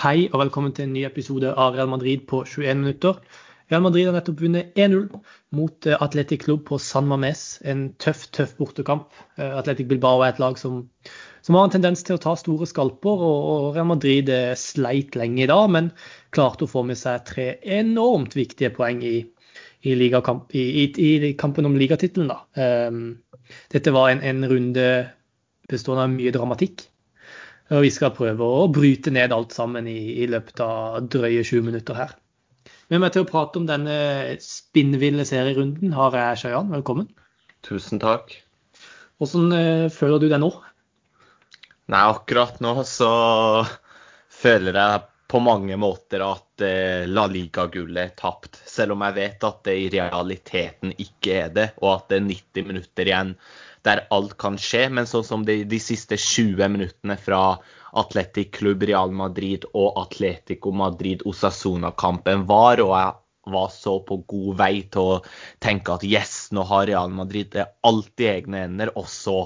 hei og velkommen til en ny episode av Real Madrid på 21 minutter. Real Madrid har nettopp vunnet 1-0 mot eh, Atletic Klubb på San Mames. En tøff, tøff bortekamp. Eh, Atletic Bilbao er et lag som, som, har en tendens til å ta store skalper, og Real Madrid eh, sleit lenge i dag, men klarte å få med seg tre enormt viktige poeng i, i, ligakamp, i, i kampen om ligatittelen. Dette var en, en runde bestående av mye dramatikk. Og vi skal prøve å bryte ned alt sammen i, i løpet av drøye 20 minutter her. Med meg til å prate om denne spinnville serierunden har jeg Shayan. Velkommen. Tusen takk. Hvordan uh, føler du deg nå? Nei, akkurat nå så føler jeg på mange måter at uh, La Liga-gullet er tapt. Selv om jeg vet at det i realiteten ikke er det, og at det er 90 minutter igjen der alt kan skje. Men sånn som de, de siste 20 minuttene fra Atletic Club Real Madrid og Atletico Madrid Osasuna-kampen var, og jeg var så på god vei til å tenke at yes, nå har Real Madrid det alt i egne hender. Og så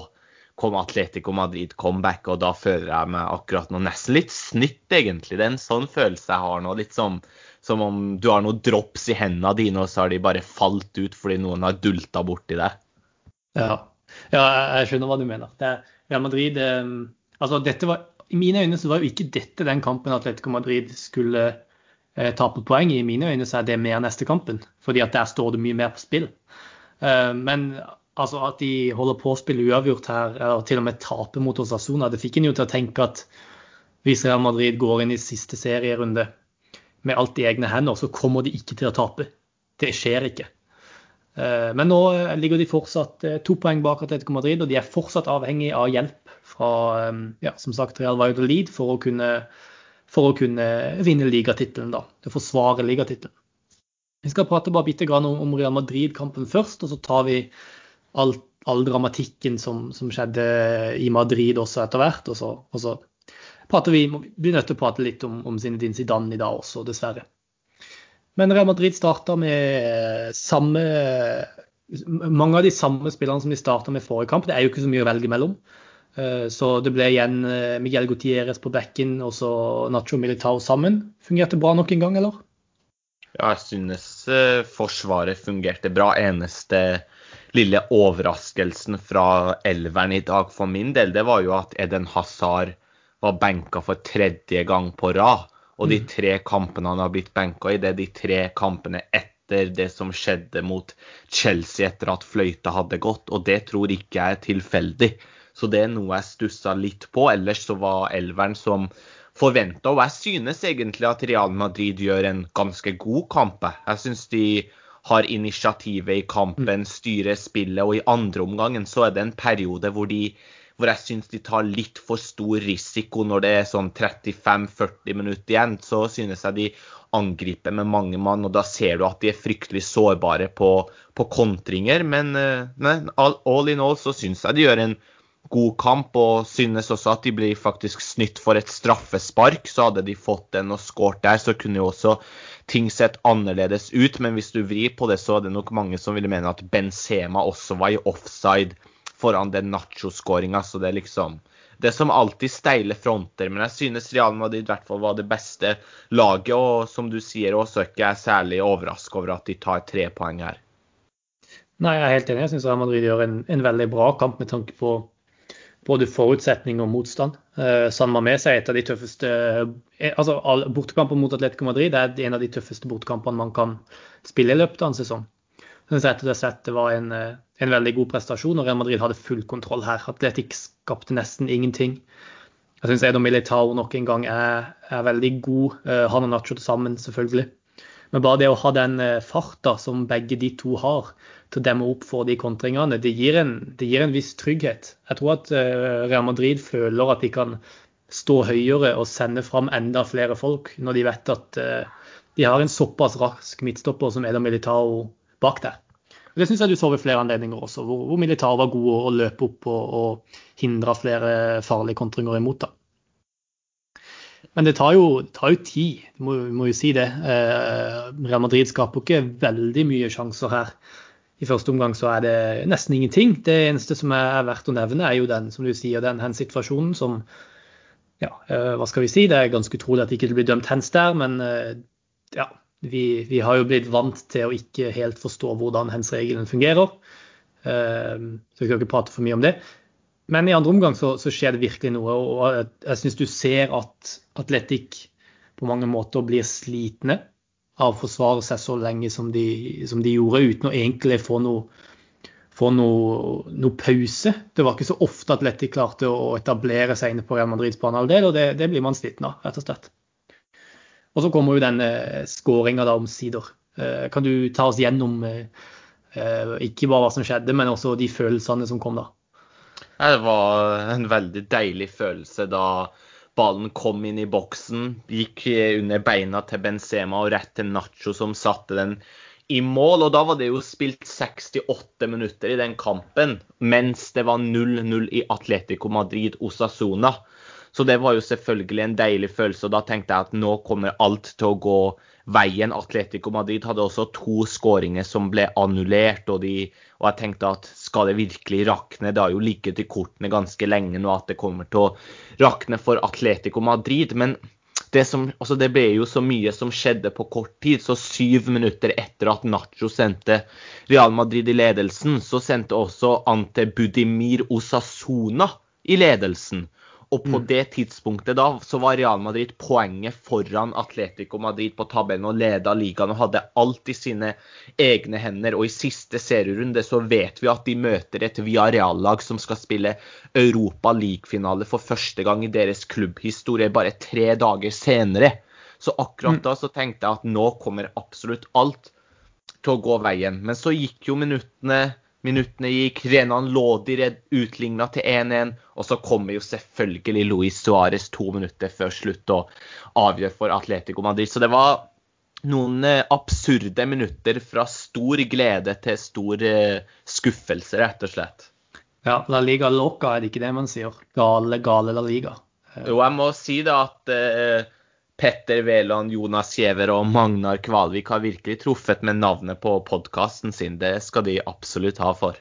kom Atletico Madrid comeback, og da føler jeg meg akkurat nå nesten litt snytt, egentlig. Det er en sånn følelse jeg har nå. Litt som, som om du har noen drops i hendene dine, og så har de bare falt ut fordi noen har dulta borti deg. Ja, ja, jeg skjønner hva du mener. Det Real Madrid eh, altså dette var, I mine øyne så var jo ikke dette den kampen Atletico Madrid skulle eh, tape poeng i. I mine øyne så er det mer neste kampen, fordi at der står det mye mer på spill. Eh, men altså at de holder på å spille uavgjort her, og til og med tape mot Osasuna, det fikk en jo til å tenke at hvis Real Madrid går inn i siste serierunde med alt i egne hender, så kommer de ikke til å tape. Det skjer ikke. Eh, men nå eh, ligger de fortsatt eh, to poeng bak Atletico Madrid, og de er fortsatt avhengig av hjelp fra ja, som sagt, Real Valladolid for å kunne, for å kunne vinne ligatittelen, da. Forsvare ligatittelen. Vi skal prate bare bitte grann om Real Madrid-kampen først, og så tar vi all, all dramatikken som, som, skjedde i Madrid også etter hvert. Og så, og så prater vi, blir nødt til å prate litt om, om Zinedine Zidane i dag også, dessverre. Men Real Madrid starta med samme mange av de samme spillerne som de starta med forrige kamp. Det er jo ikke så mye å velge mellom. Eh, så det ble igjen eh, Miguel Gutierrez på bekken og så Nacho Militao sammen. Fungerte bra nok en gang, eller? Ja, jeg synes eh, Forsvaret fungerte bra. Eneste lille overraskelsen fra elveren i dag for min del, det var jo at Eden Hazard var benka for tredje gang på rad. Og de mm. tre kampene han har blitt benka i, det er de tre kampene etter det som skjedde mot Chelsea etter at fløyta hadde gått. Og det tror ikke jeg er tilfeldig. Så det er noe jeg stussa litt på. Ellers så var elveren som forventa. Og jeg synes egentlig at Real Madrid gjør en ganske god kamp. Jeg synes de har initiativet i kampen, mm. styrer spillet. Og i andre omgangen så er det en periode hvor de hvor jeg syns de tar litt for stor risiko når det er sånn 35-40 minutter igjen. Så synes jeg de angriper med mange mann, og da ser du at de er fryktelig sårbare på, på kontringer. Men nei, eh, all in all så syns jeg de gjør en god kamp, og synes også at de blir faktisk snytt for et straffespark. Så hadde de fått den og skåret der, så kunne jo også ting sett annerledes ut. Men hvis du vrir på det, så er det nok mange som ville mene at Benzema også var i offside foran den Nacho-skåringa. Så det er liksom Det er som alltid steile fronter. Men jeg synes Real Madrid i hvert fall var det beste laget. Og som du sier også, er ikke særlig overraska over at de tar tre poeng her. Nei, jeg er helt enig. Jeg syns Real Madrid gjør en, en, veldig bra kamp med tanke på både forutsetning og motstand. Uh, San Mames er et av de tøffeste eh, altså Bortekamper mot Atletico Madrid er en av de tøffeste bortekampene man kan spille i løpet av en sesong. Jeg synes rett og det var en, eh, en, veldig god prestasjon, og Real Madrid hadde full kontroll her. Atletic skapte nesten ingenting. Jeg syns Edo Militao nok en gang er, er veldig god. Uh, han og Nacho til sammen, selvfølgelig. Men bare det å ha den uh, farta som begge de to har til å demme opp for de kontringene, det gir en, det gir en viss trygghet. Jeg tror at Real Madrid føler at de kan stå høyere og sende fram enda flere folk når de vet at de har en såpass rask midtstopper som Eda Militao bak der. Det syns jeg du så ved flere anledninger også, hvor, hvor Militar var gode å løpe opp og, og hindre flere farlige kontringer imot. da. Men det tar jo, tar jo tid, må, må jo si det. Eh, Real Madrid skaper ikke veldig mye sjanser her. I første omgang så er det nesten ingenting. Det eneste som er verdt å nevne, er jo den som du sier, den situasjonen som ja, hva skal vi si? Det er ganske utrolig at det ikke blir dømt hens der, men ja, vi, vi, har jo blitt vant til å ikke helt forstå hvordan hands-regelen fungerer. Så vi skal ikke prate for mye om det. Men i andre omgang så, så skjer det virkelig noe, og jeg, jeg syns du ser at Atletic på mange måter blir slitne av å forsvare seg så lenge som de, som de gjorde, uten å egentlig få noe, få noe, noe, pause. Det var ikke så ofte Atletic klarte å etablere seg inne på Real Madrids banehalvdel, og det, det, blir man sliten av, rett og slett. Og så kommer jo denne skåringa omsider. Eh, kan du ta oss gjennom eh, ikke bare hva som skjedde, men også de følelsene som kom da? Det var en veldig deilig følelse da ballen kom inn i boksen, gikk under beina til Benzema og rett til Nacho, som satte den i mål. Og da var det jo spilt 68 minutter i den kampen, mens det var 0-0 i Atletico Madrid-Osasona. Så det var jo selvfølgelig en deilig følelse, og da tenkte jeg at nå kommer alt til å gå veien. Atletico Madrid hadde også to skåringer som ble annullert, og, de, og jeg tenkte at skal det virkelig rakne? Det har jo ligget i kortene ganske lenge nå at det kommer til å rakne for Atletico Madrid. Men det, som, altså det ble jo så mye som skjedde på kort tid. Så syv minutter etter at Nacho sendte Real Madrid i ledelsen, så sendte også Ante Budimir Osasona i ledelsen. Og på mm. det tidspunktet da så var Real Madrid poenget foran Atletico Madrid på tabellen og leda ligaen og hadde alt i sine egne hender. Og i siste serierunde så vet vi at de møter et Villarreal-lag som skal spille Europa League-finale for første gang i deres klubbhistorie, bare tre dager senere. Så akkurat mm. da så tenkte jeg at nå kommer absolutt alt til å gå veien. Men så gikk jo minuttene Minuttene gikk, Renan Lodi utligna til 1-1. Og så kommer jo selvfølgelig Luis Suárez to minutter før slutt og avgjør for Atletico Madrid. Så det var noen eh, absurde minutter fra stor glede til stor eh, skuffelse, rett og slett. Ja, La Liga Loca, er det ikke det man sier? Gale, gale La Liga. Jo, jeg må si det at eh, Petter Wæland, Jonas Giæver og Magnar Kvalvik har virkelig truffet med navnet på podkasten sin. Det skal de absolutt ha for.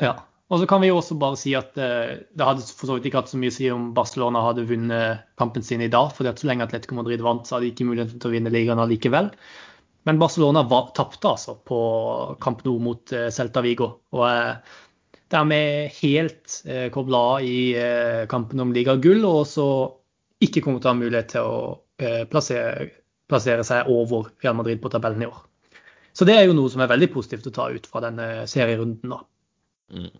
Ja. Og så kan vi jo også bare si at eh, det hadde for så vidt ikke hatt så mye å si om Barcelona hadde vunnet kampen sin i dag. for så lenge Atletico Madrid vant, så hadde de ikke mulighet til å vinne ligaen allikevel. Men Barcelona tapte altså på kamp nå mot eh, Celta Vigo. Og eh, dermed helt eh, kobla i kampen om ligagull, og så ikke kommer til å ha mulighet til å plassere, plassere, seg over Real Madrid på tabellen i år. Så det er jo noe som er veldig positivt å ta ut fra denne serierunden. da. Mm.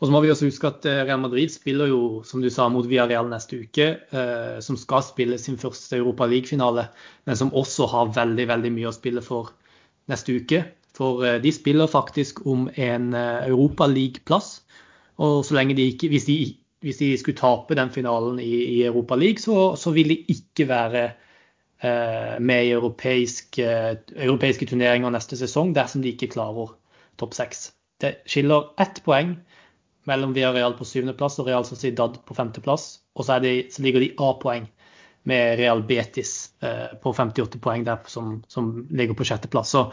Og så må vi også huske at eh, Real Madrid spiller jo, som du sa, mot Villarreal neste uke. Eh, som skal spille sin første Europa League-finale, men som også har veldig, veldig mye å spille for neste uke. For eh, de spiller faktisk om en eh, Europa League-plass. Og de ikke, hvis de hvis de skulle tape den finalen i, i Europa League, så, så, vil de ikke være eh, med i europeiske, europeiske, turneringer neste sesong dersom de ikke klarer topp seks. Det skiller ett poeng mellom Villarreal på syvendeplass og Real Sociedad på femteplass. Og så, de, så ligger de A-poeng med Real Betis eh, på 58 poeng der som, som ligger på sjetteplass. Så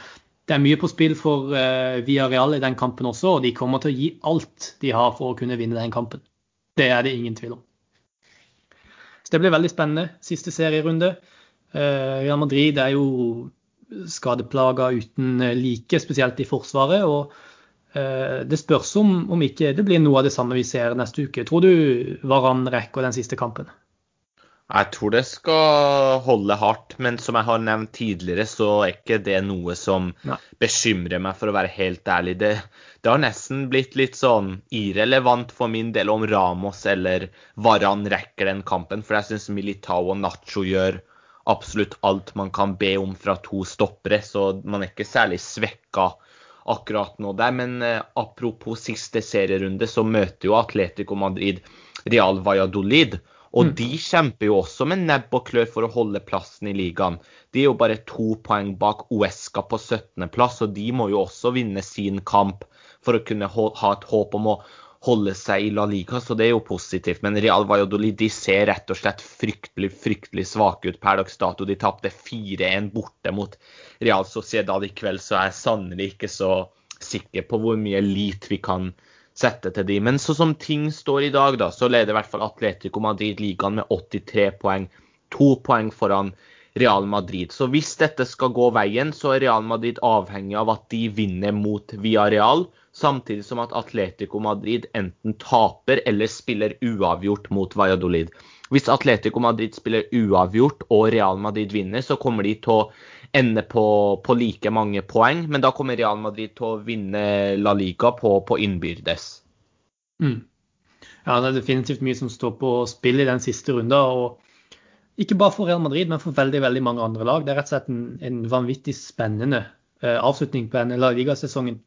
det er mye på spill for eh, Villarreal i den kampen også, og de kommer til å gi alt de har for å kunne vinne den kampen. Det er det ingen tvil om. Så det blir veldig spennende. Siste serierunde. Eh, Real Madrid er jo skadeplaga uten like, spesielt i Forsvaret. og eh, det spørs om, om ikke det blir noe av det samme vi ser neste uke. Tror du Varan rekker den siste kampen? Jeg tror det skal holde hardt, men som jeg har nevnt tidligere, så er ikke det noe som Nei. bekymrer meg, for å være helt ærlig. Det, det, har nesten blitt litt sånn irrelevant for min del om Ramos eller Varan rekker den kampen, for jeg syns Militao og Nacho gjør absolutt alt man kan be om fra to stoppere, så man er ikke særlig svekka akkurat nå der. Men eh, apropos siste serierunde, så møter jo Atletico Madrid Real Valladolid. Og mm. de kjemper jo også med nebb og klør for å holde plassen i ligaen. De er jo bare to poeng bak Uesca på 17.-plass, og de må jo også vinne sin kamp for å kunne ha et håp om å holde seg i La Liga, så det er jo positivt. Men Real Valladolid de ser rett og slett fryktelig fryktelig svake ut per dags dato. De tapte 4-1 borte mot Real Sociedad i kveld, så jeg er sannelig ikke så sikker på hvor mye lit vi kan sette til de. Men så som ting står i dag, da, så leder i hvert fall Atletico Madrid ligaen med 83 poeng. To poeng foran Real Madrid. Så hvis dette skal gå veien, så er Real Madrid avhengig av at de vinner mot Villarreal, samtidig som at Atletico Madrid enten taper eller spiller uavgjort mot Valladolid. Hvis Atletico Madrid spiller uavgjort og Real Madrid vinner, så kommer de til å ende på, på, like mange poeng, men da kommer Real Madrid til å vinne La Liga på, på innbyrdes. Mm. Ja, det er definitivt mye som står på spill i den siste runden. og Ikke bare for Real Madrid, men for veldig veldig mange andre lag. Det er rett og slett en, en vanvittig spennende uh, avslutning på denne La Liga-sesongen.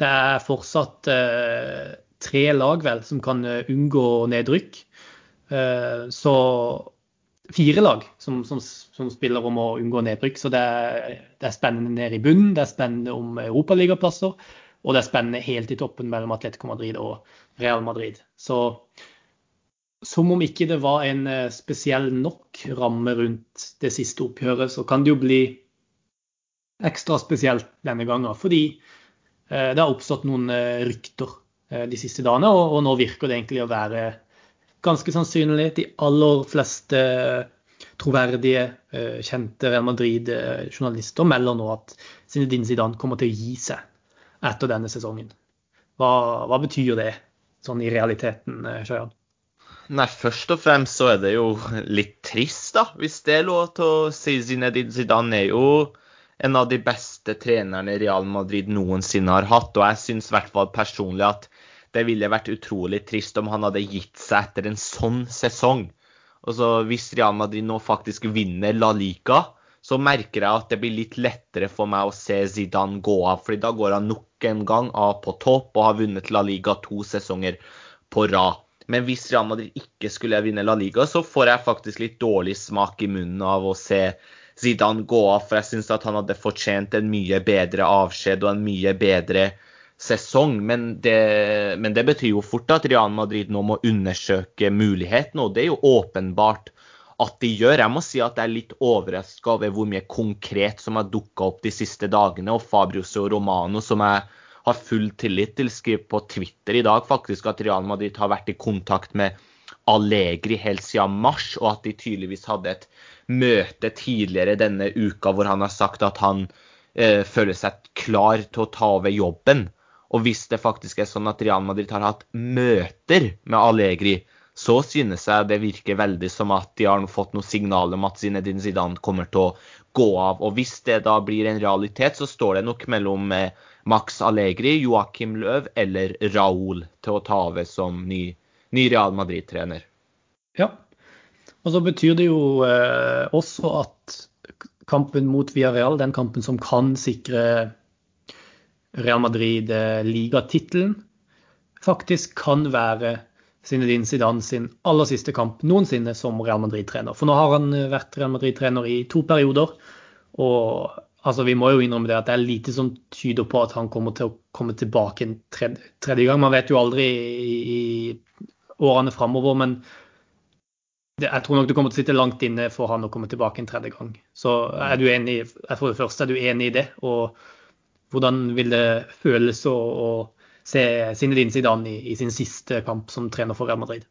Det er fortsatt uh, tre lag vel som kan uh, unngå nedrykk. så fire lag som, som, som, spiller om å unngå nedbrykk. Så det er, det er spennende ned i bunnen, det er spennende om europaligaplasser, og det er spennende helt i toppen mellom Atletico Madrid og Real Madrid. Så som om ikke det var en eh, spesiell nok ramme rundt det siste oppgjøret, så kan det jo bli ekstra spesielt denne gangen. Fordi eh, det har oppstått noen eh, rykter de siste dagene, og nå virker det egentlig å være ganske sannsynlig de aller fleste troverdige, eh, kjente Real Madrid-journalister melder nå at Zinedine Zidane kommer til å gi seg etter denne sesongen. Hva, hva betyr det sånn i realiteten, Sjøjan? Nei, først og fremst så er det jo litt trist, da. Hvis det er lov til å si Zinedine Zidane er jo en av de beste trenerne Real Madrid noensinne har hatt. Og jeg syns i hvert fall personlig at det ville vært utrolig trist om han hadde gitt seg etter en sånn sesong. Og så hvis Real Madrid nå faktisk vinner La Liga, så merker jeg at det blir litt lettere for meg å se Zidane gå av. fordi da går han nok en gang av på topp og har vunnet La Liga to sesonger på rad. Men hvis Real Madrid ikke skulle vinne La Liga, så får jeg faktisk litt dårlig smak i munnen av å se Zidane gå av. For jeg syns at han hadde fortjent en mye bedre avskjed og en mye bedre sesong. Men det, men det, betyr jo fort at Real Madrid nå må undersøke mulighetene, og det er jo åpenbart at de gjør. Jeg må si at jeg er litt overraska over hvor mye konkret som har dukka opp de siste dagene. Og Fabricio Romano, som jeg har full tillit til, skriver på Twitter i dag faktisk at Real Madrid har vært i kontakt med Allegri helt siden mars, og at de tydeligvis hadde et møte tidligere denne uka hvor han har sagt at han eh, føler seg klar til å ta over jobben. Og hvis det faktisk er sånn at Real Madrid har hatt møter med Allegri, så synes jeg det virker veldig som at de har fått noe signal om at Zinedine Zidane kommer til å gå av. Og hvis det da blir en realitet, så står det nok mellom eh, Max Allegri, Joakim Løv eller Raúl til å ta over som ny, ny Real Madrid-trener. Ja, og så betyr det jo eh, også at kampen mot Villarreal, den kampen som kan sikre Real Madrid-ligatittelen faktisk kan være Zinedine Zidane sin aller siste kamp noensinne som Real Madrid-trener. For nå har han vært Real Madrid-trener i to perioder. Og altså, vi må jo innrømme det at det er lite som tyder på at han kommer til å komme tilbake en tredje, tredje gang. Man vet jo aldri i, i årene framover, men det, jeg tror nok det kommer til å sitte langt inne for han å komme tilbake en tredje gang. Så er du enig, for det første, er du enig i det? Og hvordan vil det føles å, å se Zinedine Zidane i, i sin siste kamp som trener for Real Madrid?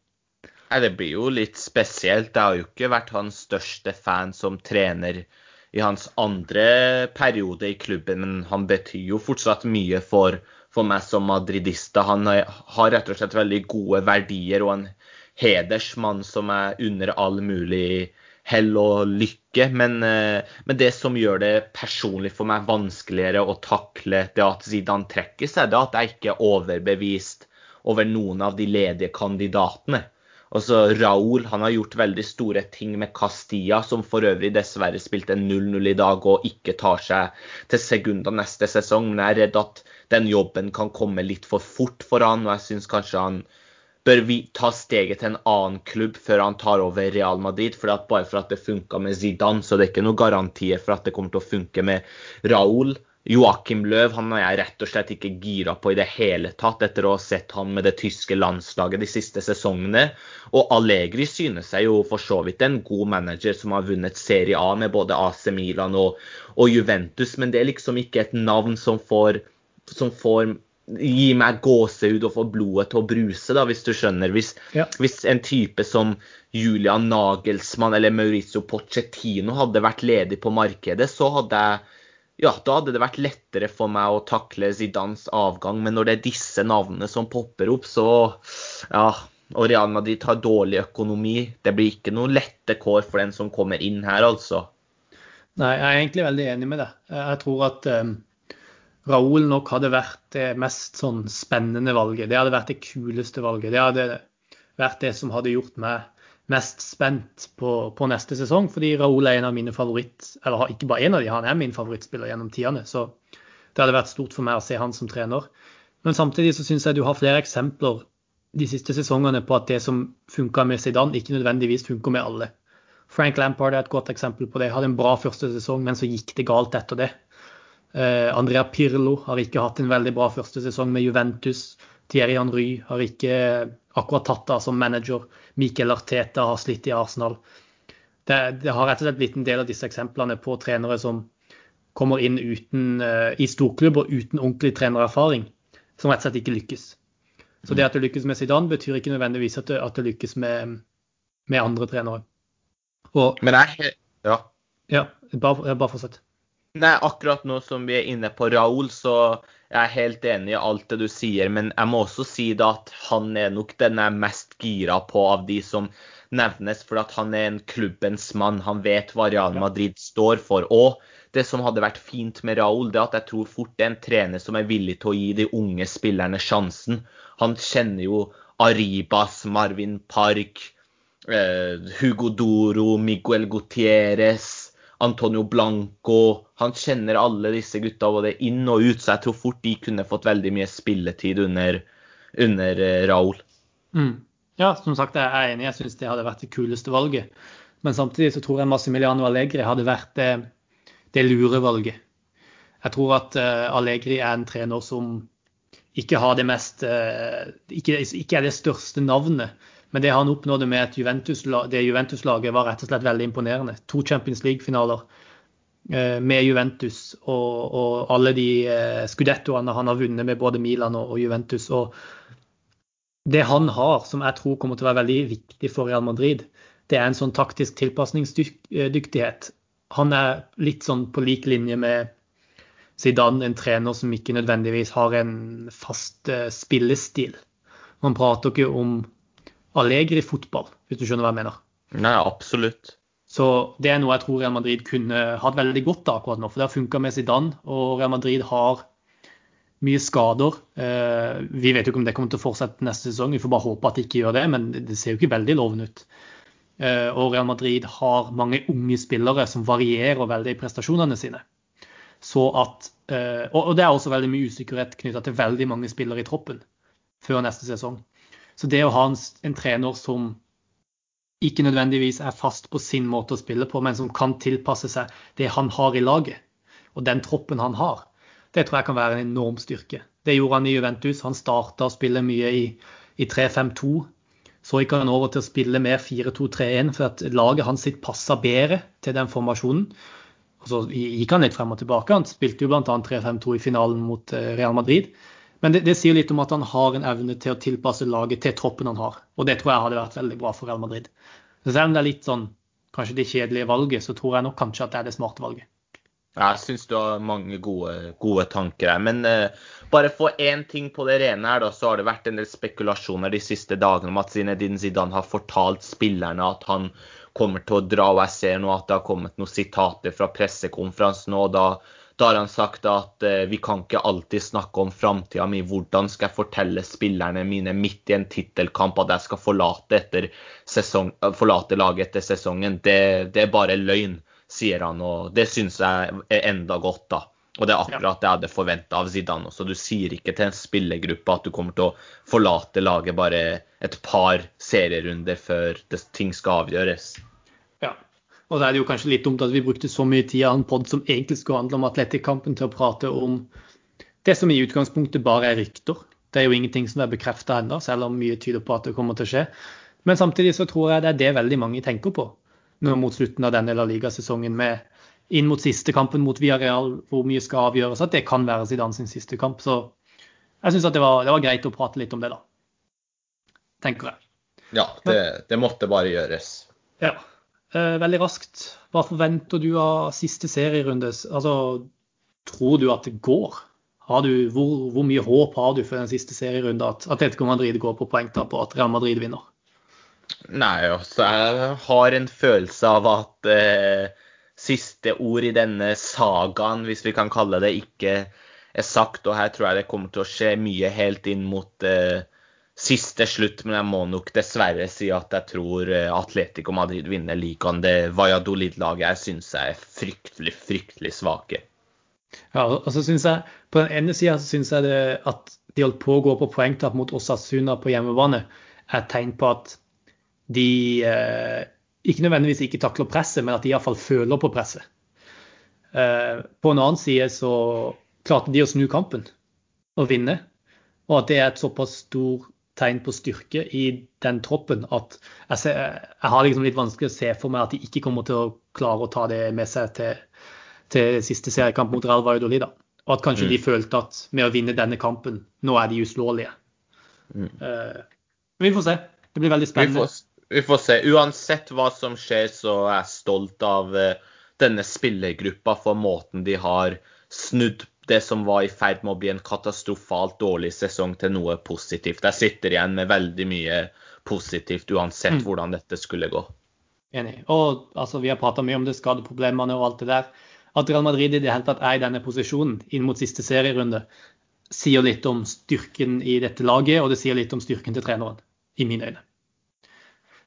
Det blir jo litt spesielt. Jeg har jo ikke vært hans største fan som trener i hans andre periode i klubben, men han betyr jo fortsatt mye for, for meg som madridista. Han har rett og slett veldig gode verdier og en hedersmann som er under all mulig hell og lykke. Men, eh, men, det som gjør det personlig for meg vanskeligere å takle det at Zidane trekker seg, det er at jeg ikke er overbevist over noen av de ledige kandidatene. Altså, Raúl han har gjort veldig store ting med Castilla, som for øvrig dessverre spilte 0-0 i dag og ikke tar seg til Segunda neste sesong. Men jeg er redd at den jobben kan komme litt for fort for han, og jeg syns kanskje han bør vi ta steget til en annen klubb før han tar over Real Madrid. For bare for at det funka med Zidane, så det er ikke noen garantier for at det kommer til å funke med Raúl. Joakim Løv han er jeg rett og slett ikke gira på i det hele tatt etter å ha sett han med det tyske landslaget de siste sesongene. Og Allegri synes jeg jo for så vidt en god manager som har vunnet Serie A med både AC Milan og, og Juventus, men det er liksom ikke et navn som får, som får gi meg gåsehud og få blodet til å bruse, da, hvis du skjønner. Hvis, Ja. hvis en type som Julian Nagelsmann eller Mauricio Pochettino hadde vært ledig på markedet, så hadde jeg ja, da hadde det vært lettere for meg å takle Zidans avgang. Men når det er disse navnene som popper opp, så ja. Og Real Madrid har dårlig økonomi. Det blir ikke noe lette kår for den som kommer inn her, altså. Nei, jeg er egentlig veldig enig med deg. Jeg tror at um, Raúl nok hadde vært det mest sånn spennende valget. Det hadde vært det kuleste valget. Det hadde vært det som hadde gjort meg mest spent på, på neste sesong. Fordi Raoul er en av mine favoritt... Eller ikke bare en av de, han er min favorittspiller gjennom tidene. Så det hadde vært stort for meg å se han som trener. Men samtidig så syns jeg du har flere eksempler de siste sesongene på at det som funka med Zidane, ikke nødvendigvis funker med alle. Frank Lampard er et godt eksempel på det. Hadde en bra første sesong, men så gikk det galt etter det. Eh, Andrea Pirlo har ikke hatt en veldig bra første sesong med Juventus. Thierry Henry har ikke akkurat tatt av som manager. Miquel Arteta har slitt i Arsenal. Det, det, har rett og slett blitt en del av disse eksemplene på trenere som kommer inn uten, uh, i storklubber uten ordentlig trenererfaring, som rett og slett ikke lykkes. Så det at du lykkes med Zidane, betyr ikke nødvendigvis at du, at du lykkes med, med, andre trenere. Og, Men jeg Ja. Ja, bare, bare fortsett. Nei, akkurat nå som vi er inne på Raúl, så jeg er helt enig i alt det du sier. Men jeg må også si da at han er nok den jeg er mest gira på av de som nevnes. For at han er en klubbens mann. Han vet hva Real Madrid står for. Og det som hadde vært fint med Raúl, det er at jeg tror fort det er en trener som er villig til å gi de unge spillerne sjansen. Han kjenner jo Arribas, Marvin Park, eh, Hugo Doro, Miguel Gutierrez. Antonio Blanco. Han kjenner alle disse gutta både inn og ut, så jeg tror fort de kunne fått veldig mye spilletid under, under Raúl. Mm. Ja, som sagt, jeg er enig. Jeg syns det hadde vært det kuleste valget. Men samtidig så tror jeg Massimiliano Allegri hadde vært det, det lure valget. Jeg tror at uh, Allegri er en trener som ikke det mest uh, ikke, ikke er det største navnet. Men det han oppnådde med Juventus, det Juventus-laget, var rett og slett veldig imponerende. To Champions League-finaler eh, med Juventus og, og alle de eh, skudettoene han har vunnet med både Milan og, Juventus. Og det han har, som jeg tror kommer til å være veldig viktig for Real Madrid, det er en sånn taktisk tilpasningsdyktighet. Han er litt sånn på lik linje med Zidane, en trener som ikke nødvendigvis har en fast eh, spillestil. Man prater ikke om Allegri fotball, hvis du skjønner hva jeg mener. Nei, absolutt. Så det er noe jeg tror Real Madrid kunne hatt veldig godt av akkurat nå. For det har funka med Zidane, og Real Madrid har mye skader. Eh, vi vet jo ikke om det kommer til å fortsette neste sesong, vi får bare håpe at de ikke gjør det, men det ser jo ikke veldig lovende ut. Eh, og Real Madrid har mange unge spillere som varierer veldig i prestasjonene sine. Så at, eh, og det er også veldig mye usikkerhet knytta til veldig mange spillere i troppen før neste sesong. Så det å ha en, en, trener som ikke nødvendigvis er fast på sin måte å spille på, men som kan tilpasse seg det han har i laget, og den troppen han har, det tror jeg kan være en enorm styrke. Det gjorde han i Juventus. Han starta å spille mye i, i 3-5-2. Så gikk han over til å spille mer 4-2-3-1, for at laget hans sitt passa bedre til den formasjonen. Og så gikk han litt frem og tilbake. Han spilte jo bl.a. 3-5-2 i finalen mot eh, Real Madrid. Men det, det, sier litt om at han har en evne til å tilpasse laget til troppen han har. Og det tror jeg hadde vært veldig bra for Real Madrid. Selv om det er litt sånn kanskje det kjedelige valget, så tror jeg nok kanskje at det er det smarte valget. Jeg syns du har mange gode, gode tanker her. Men uh, bare få én ting på det rene her, da, så har det vært en del spekulasjoner de siste dagene om at Zinedine Zidane har fortalt spillerne at han kommer til å dra. Og jeg ser nå at det har kommet noen sitater fra pressekonferansen. og da da har han sagt at uh, vi kan ikke alltid snakke om framtida mi. Hvordan skal jeg fortelle spillerne mine midt i en tittelkamp at jeg skal forlate, sesong, forlate laget etter sesongen? Det, det, er bare løgn, sier han. Og det syns jeg er enda godt, da. Og det er akkurat det jeg hadde forventa av Zidane også. Du sier ikke til en spillergruppe at du kommer til å forlate laget bare et par serierunder før det, ting skal avgjøres. Og da er det jo kanskje litt dumt at vi brukte så mye tid av en pod som egentlig skulle handle om Atletic-kampen, til å prate om det som i utgangspunktet bare er rykter. Det er jo ingenting som er bekrefta ennå, selv om mye tyder på at det kommer til å skje. Men samtidig så tror jeg det er det veldig mange tenker på nå mot slutten av denne La Liga-sesongen, med inn mot siste kampen mot Villarreal, hvor mye skal avgjøres, at det kan være Zidane sin siste kamp. Så jeg syns det, det, var greit å prate litt om det, da. Tenker jeg. Ja, det, det måtte bare gjøres. Ja. Eh, veldig raskt, hva forventer du av siste serierunde? Altså, tror du at det går? Du, hvor, hvor, mye håp har du for den siste serierunde at Atletico Madrid går på poengtap og at Real Madrid vinner? Nei, altså, jeg har en følelse av at eh, siste ord i denne sagaen, hvis vi kan kalle det, ikke er sagt. Og her tror jeg det kommer til å skje mye helt inn mot eh, siste slutt. Men jeg må nok dessverre si at jeg tror eh, Atletico Madrid vinner ligaen. Det Valladolid-laget jeg syns er fryktelig, fryktelig svake. Ja, og så synes jeg, På den ene sida syns jeg det at de holdt på å gå på poengtap mot Osasuna på hjemmebane, er et tegn på at de eh, ikke nødvendigvis ikke takler presset, men at de iallfall føler på presset. Eh, på en annen side så klarte de å snu kampen og vinne. Og at det er et såpass stor tegn på styrke i den troppen at jeg, ser, jeg har liksom litt vanskelig å se for meg at de ikke kommer til å klare å ta det med seg til til siste seriekamp mot Real Valladolid. Og at kanskje mm. de følte at med å vinne denne kampen, nå er de uslåelige. Mm. Uh, vi får se. Det blir veldig spennende. Vi får, vi får, se. Uansett hva som skjer, så er jeg stolt av uh, denne spillergruppa for måten de har snudd det som var i ferd med å bli en katastrofalt dårlig sesong, til noe positivt. Jeg sitter igjen med veldig mye positivt, uansett mm. hvordan dette skulle gå. Enig. Og altså, Vi har prata mye om det skadeproblemene og alt det der at Real Madrid i det hele tatt er i denne posisjonen inn mot siste serierunde, sier litt om styrken i dette laget, og det sier litt om styrken til treneren, i mine øyne.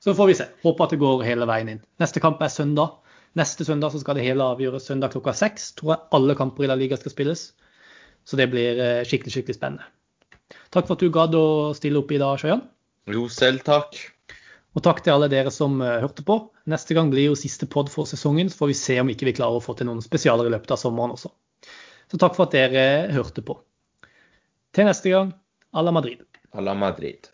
Så får vi se. Håper at det går hele veien inn. Neste kamp er søndag. Neste søndag så skal det hele avgjøres søndag klokka seks. Tror jeg alle kamper i La Liga skal spilles. Så det blir eh, skikkelig, skikkelig spennende. Takk for at du gadd å stille opp i dag, Sjøjan. Jo, selv takk. Og takk til alle dere som uh, hørte på. Neste gang blir jo siste pod for sesongen, så får vi se om ikke vi klarer å få til noen spesialer i løpet av sommeren også. Så takk for at dere hørte på. Til neste gang, à la Madrid. À la Madrid.